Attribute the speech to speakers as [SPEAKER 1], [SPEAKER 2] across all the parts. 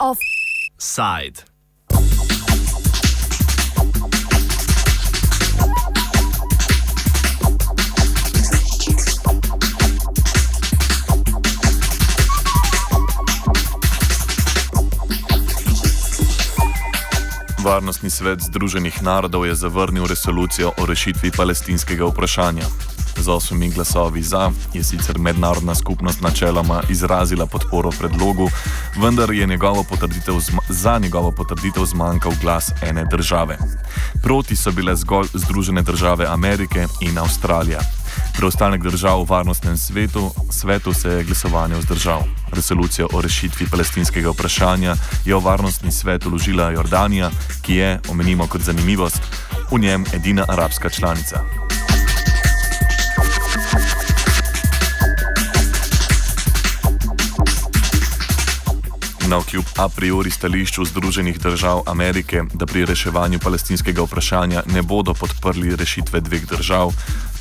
[SPEAKER 1] Offside.
[SPEAKER 2] Varnostni svet Združenih narodov je zavrnil resolucijo o rešitvi palestinskega vprašanja. Z osmimi glasovi za je sicer mednarodna skupnost načeloma izrazila podporo predlogu, vendar je njegovo za njegovo potrditev zmanjkal glas ene države. Proti so bile zgolj Združene države Amerike in Avstralija. Preostanek držav v varnostnem svetu, svetu se je glasovanje vzdržal. Resolucijo o rešitvi palestinskega vprašanja je v varnostni svet uložila Jordanija, ki je, omenimo kot zanimivost, v njem edina arabska članica. Na kljub a priori stališču Združenih držav Amerike, da pri reševanju palestinskega vprašanja ne bodo podprli rešitve dveh držav,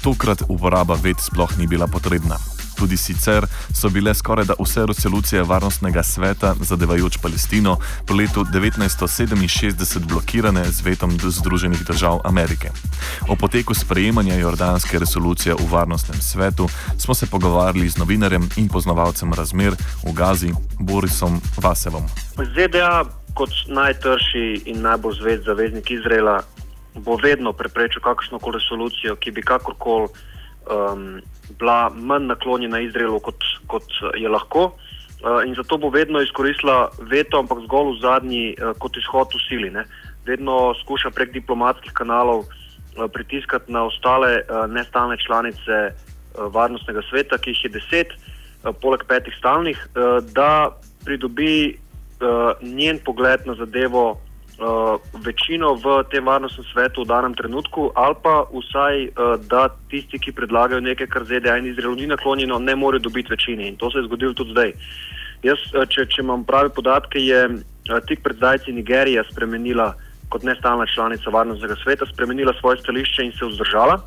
[SPEAKER 2] tokrat uporaba ved sploh ni bila potrebna. Tudi sicer so bile skoraj da vse resolucije Varnostnega sveta zadevajoč Palestino po letu 1967 blokirane z vetom Združenih držav Amerike. O poteku sprejemanja jordanske resolucije v Varnostnem svetu smo se pogovarjali z novinarjem in poznavalcem razmer v Gazi Borisom Vasevom.
[SPEAKER 3] ZDA kot najtrši in najbolj zved zaveznik Izraela bo vedno preprečil kakršno koli resolucijo, ki bi kakorkoli um, bila manj naklonjena Izraelu, kot, kot je lahko. Uh, in zato bo vedno izkoristila veto, ampak zgolj v zadnji, uh, kot izhod v sili. Ne. Vedno skuša prek diplomatskih kanalov uh, pritiskati na ostale uh, nestalne članice uh, varnostnega sveta, ki jih je deset, uh, poleg petih stalnih, uh, da pridobi uh, njen pogled na zadevo uh, večino v tem varnostnem svetu v danem trenutku, ali pa vsaj, uh, da tisti, ki predlagajo nekaj, kar ZDA in Izrael ni naklonjeno, ne morejo dobiti večine. In to se je zgodilo tudi zdaj. Jaz, uh, če, če imam prave podatke, je uh, tik pred zdajci Nigerija spremenila, kot nestalna članica varnostnega sveta, spremenila svoje stališče in se vzdržala.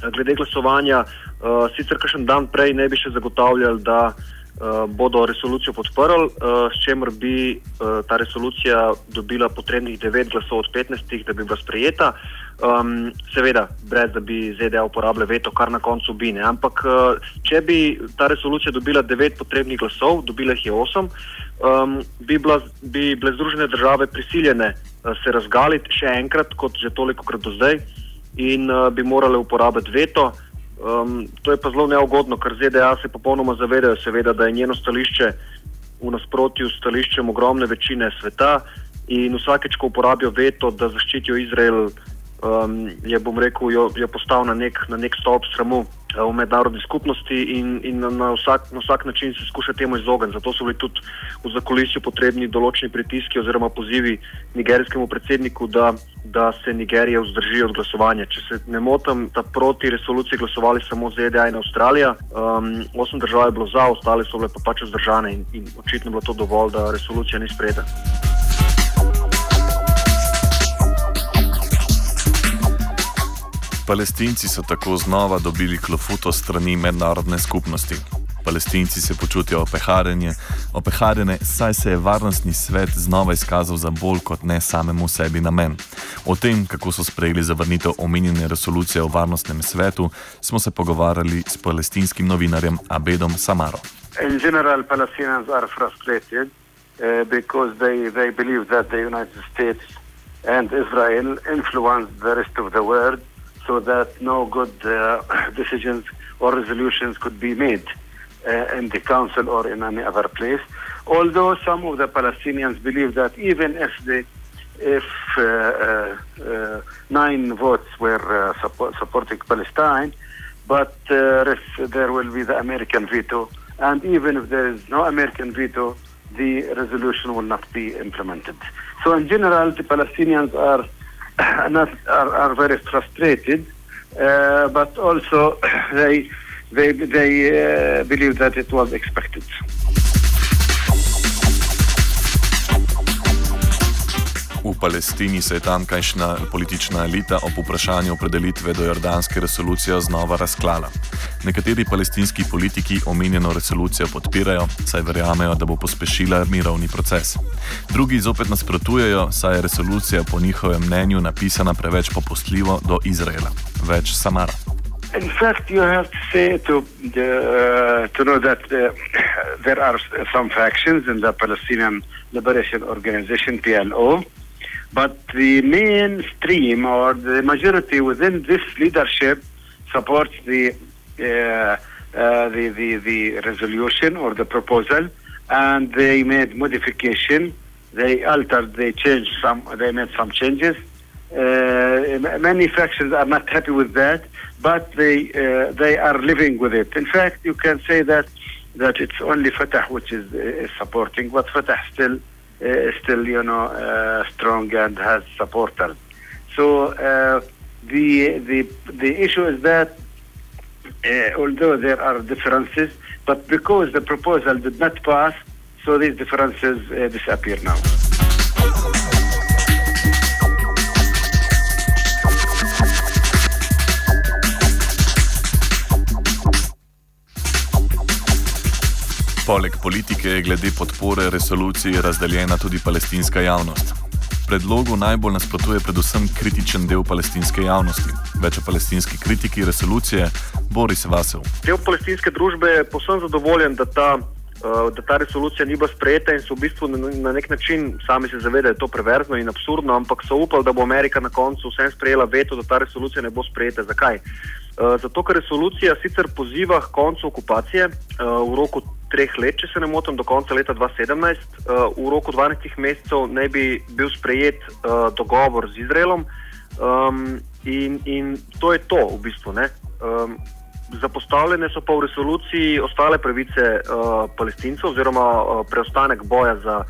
[SPEAKER 3] Glede glasovanja, uh, sicer kakšen dan prej ne bi še zagotavljali, da uh, uh, bodo resolucijo podprli, uh, s čimer bi uh, ta resolucija dobila potrebnih 9 glasov od 15, da bi bila sprejeta. Um, seveda, brez da bi ZDA uporabljali veto, kar na koncu bi ne. Ampak, če bi ta resolucija dobila 9 potrebnih glasov, dobila jih je 8, um, bi, bila, bi bile Združene države prisiljene se razgaliti še enkrat, kot že toliko krat do zdaj, in uh, bi morale uporabiti veto. Um, to je pa zelo neugodno, ker ZDA se popolnoma zavedajo, seveda, da je njeno stališče v nasprotju s stališčem ogromne večine sveta in vsakeč, ko uporabijo veto, da zaščitijo Izrael, um, je, bom rekel, jo, jo postavil na nek, na nek stop sramu. Eh, v mednarodni skupnosti in, in na, vsak, na vsak način se skuša temu izogniti. Zato so bili tudi v zakolisju potrebni določeni pritiski oziroma pozivi nigerijskemu predsedniku, da, da se Nigerija vzdrži od glasovanja. Če se ne motim, da proti resoluciji glasovali samo ZDA in Avstralija, um, osem držav je bilo za, ostale so bile pa pač vzdržane in, in očitno je bilo to dovolj, da resolucija ni sprejeta.
[SPEAKER 2] Palestinci so tako znova dobili klofuto strani mednarodne skupnosti. Palestinci se počutijo opeharjene, saj se je varnostni svet znova izkazal za bolj kot ne samemu sebi namen. O tem, kako so sprejeli zavrnitev omenjene resolucije o varnostnem svetu, smo se pogovarjali s palestinskim novinarjem Abedom Samaro.
[SPEAKER 4] In general, Palestinians are frustrated uh, because they, they believe that the United States and Israel influence the rest of the world. So that no good uh, decisions or resolutions could be made uh, in the council or in any other place. Although some of the Palestinians believe that even if the if uh, uh nine votes were uh, support, supporting Palestine, but uh, there will be the American veto, and even if there is no American veto, the resolution will not be implemented. So, in general, the Palestinians are not, are, are very frustrated, uh, but also they they they uh, believe that it was expected.
[SPEAKER 2] V Palestini se je tamkajšnja politična elita ob vprašanju opredelitve do jordanske resolucije znova razklala. Nekateri palestinski politiki omenjeno resolucijo podpirajo, saj verjamejo, da bo pospešila mirovni proces. Drugi zopet nasprotujejo, saj je resolucija po njihovem mnenju napisana preveč popustljivo do Izraela. Več Samara.
[SPEAKER 4] In fact, you have to say to the, uh, to know that uh, there are some factions in the Palestinian Liberation Organization (PLO), but the mainstream or the majority within this leadership supports the uh, uh the, the the resolution or the proposal, and they made modification. They altered, they changed some, they made some changes. Uh, many factions are not happy with that but they uh, they are living with it. In fact, you can say that that it's only Fatah which is, is supporting, but Fatah still still you know uh, strong and has supporters. So uh, the the the issue is that uh, although there are differences, but because the proposal did not pass, so these differences uh, disappear now.
[SPEAKER 2] Politike je glede podpore resoluciji razdeljena tudi palestinska javnost. Predlogu najbolj nasprotuje predvsem kritičen del palestinske javnosti. Več o palestinski kritiki resolucije Boris Vasev.
[SPEAKER 3] Del palestinske družbe je posebno zadovoljen, da ta, da ta resolucija ni bila sprejeta in so v bistvu na nek način sami se zavedajo, da je to preverzno in absurdno, ampak so upali, da bo Amerika na koncu vsem sprejela veto, da ta resolucija ne bo sprejeta. Zakaj? Uh, zato, ker resolucija sicer poziva k koncu okupacije uh, v roku treh let, če se ne motim, do konca leta 2017. Uh, v roku 12 mesecev naj bi bil sprejet uh, dogovor z Izraelom um, in, in to je to v bistvu. Um, zapostavljene so pa v resoluciji ostale pravice uh, palestincev oziroma uh, preostanek boja za,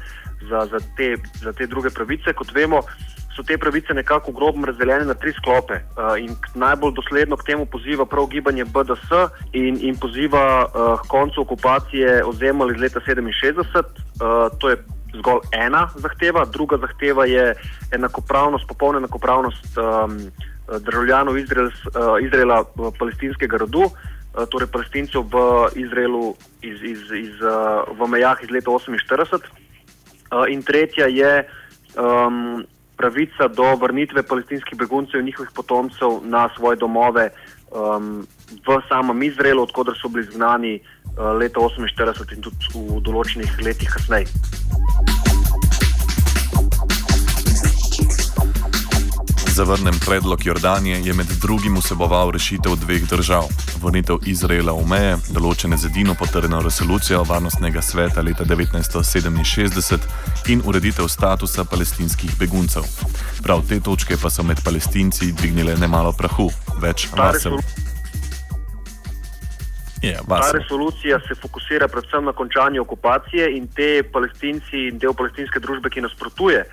[SPEAKER 3] za, za, te, za te druge pravice. Kot vemo, so te pravice nekako grobno razdeljene na tri sklope. Uh, in najbolj dosledno k temu poziva prav gibanje BDS in, in poziva uh, k koncu okupacije ozemlja iz leta 67. Uh, to je zgolj ena zahteva, druga zahteva je enakopravnost, popolna enakopravnost um, državljanov Izrael, uh, Izraela v palestinskega rodu. Torej, palestincev v Izraelu iz, iz, iz, v mejah iz leta 1948, in tretja je um, pravica do vrnitve palestinskih beguncev in njihovih potomcev na svoje domove um, v samem Izraelu, odkudar so bili znani uh, leta 1948 in tudi v določenih letih kasneje.
[SPEAKER 2] Zavrnem predlog Jordanije je med drugim vseboval rešitev dveh držav: vrnitev Izraela v meje, določene z edino potrjeno resolucijo Varnostnega sveta leta 1967 in ureditev statusa palestinskih beguncev. Prav te točke pa so med palestinci dvignile nemalo prahu, več vasev.
[SPEAKER 3] Yeah, Ta resolucija se fokusira predvsem na končanje okupacije in te palestinci in del palestinske družbe, ki nasprotuje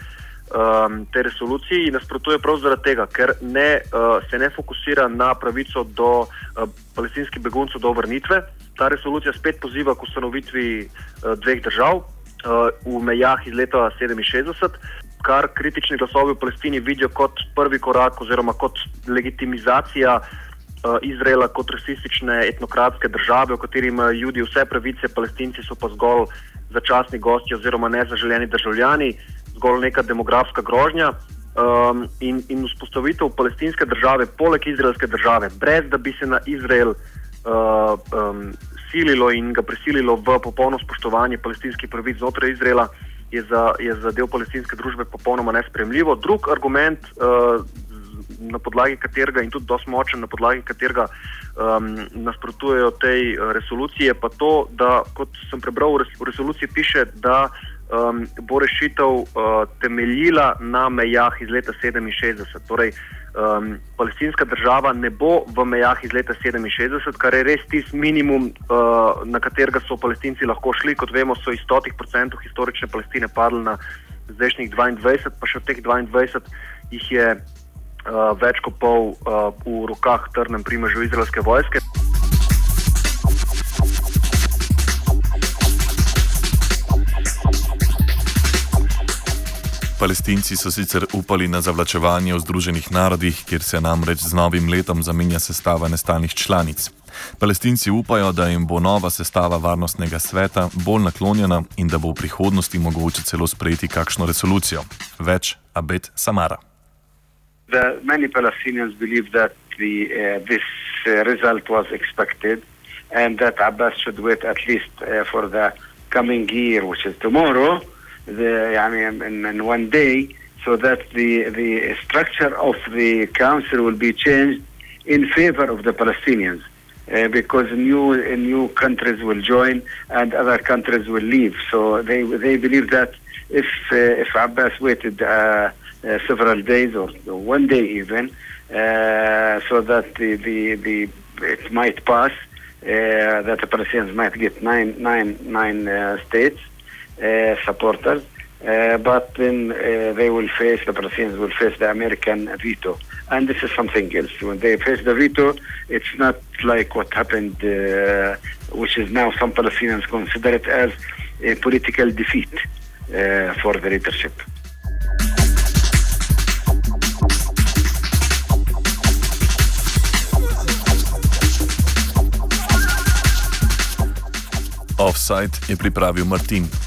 [SPEAKER 3] um, te resoluciji in nasprotuje prav zaradi tega, ker ne, uh, se ne fokusira na pravico do uh, palestinskih beguncev do vrnitve. Ta resolucija spet poziva k ustanovitvi uh, dveh držav uh, v mejah iz leta 67. Kar kritični glasovi v Palestini vidijo kot prvi korak, oziroma kot legitimizacija uh, Izraela kot rasistične etnokratske države, v kateri imajo ljudje vse pravice, palestinci so pa zgolj začasni gosti oziroma nezaželjeni državljani. Uh, zgolj neka demografska grožnja um, in, in vzpostavitev palestinske države, poleg izraelske države, brez da bi se na Izrael uh, um, sililo in ga prisililo v popolno spoštovanje palestinskih pravic znotraj Izraela, je za, je za del palestinske družbe popolnoma nespremljivo. Drug argument. Uh, Na podlagi katerega, in tudi dosti močen, na podlagi katerega um, nasprotujejo tej uh, resoluciji, je pa to, da, kot sem prebral v resoluciji, piše, da uh, um, bo rešitev uh, temeljila na mejah iz leta 67. Torej, um, palestinska država ne bo v mejah iz leta 67, kar je res tisti minimum, uh, na katerega so palestinci lahko šli. Kot vemo, so iz 100% historične Palestine padli na zdajšnjih 22, pa še od teh 22 jih je uh, več kot pol uh, v rokah trdnem primežu izraelske vojske.
[SPEAKER 2] Palestinci so sicer upali na zavlačevanje v Združenih narodih, kjer se namreč z novim letom zamenja sestava nestalnih članic. Palestinci upajo, da jim bo nova sestava varnostnega sveta bolj naklonjena in da bo v prihodnosti mogoče celo sprejeti kakšno resolucijo. Več Abed Samara.
[SPEAKER 4] The, many Palestinians believe that the, uh, this uh, result was expected and that Abbas should wait at least uh, for the coming year, which is tomorrow, the, mean, in, in one day, so that the, the structure of the council will be changed in favor of the Palestinians. Uh, because new new countries will join and other countries will leave. So they they believe that if uh, if Abbas waited uh, uh, several days or one day even, uh, so that the, the the it might pass, that the Palestinians might get nine nine nine states supporters. Uh, but then uh, they will face, the Palestinians will face the American veto. And this is something else. When they face the veto, it's not like what happened, uh, which is now some Palestinians consider it as a political defeat uh, for the leadership.
[SPEAKER 2] Offside je pripravil Martin.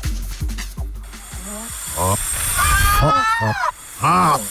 [SPEAKER 1] Off. Off. Off. Off.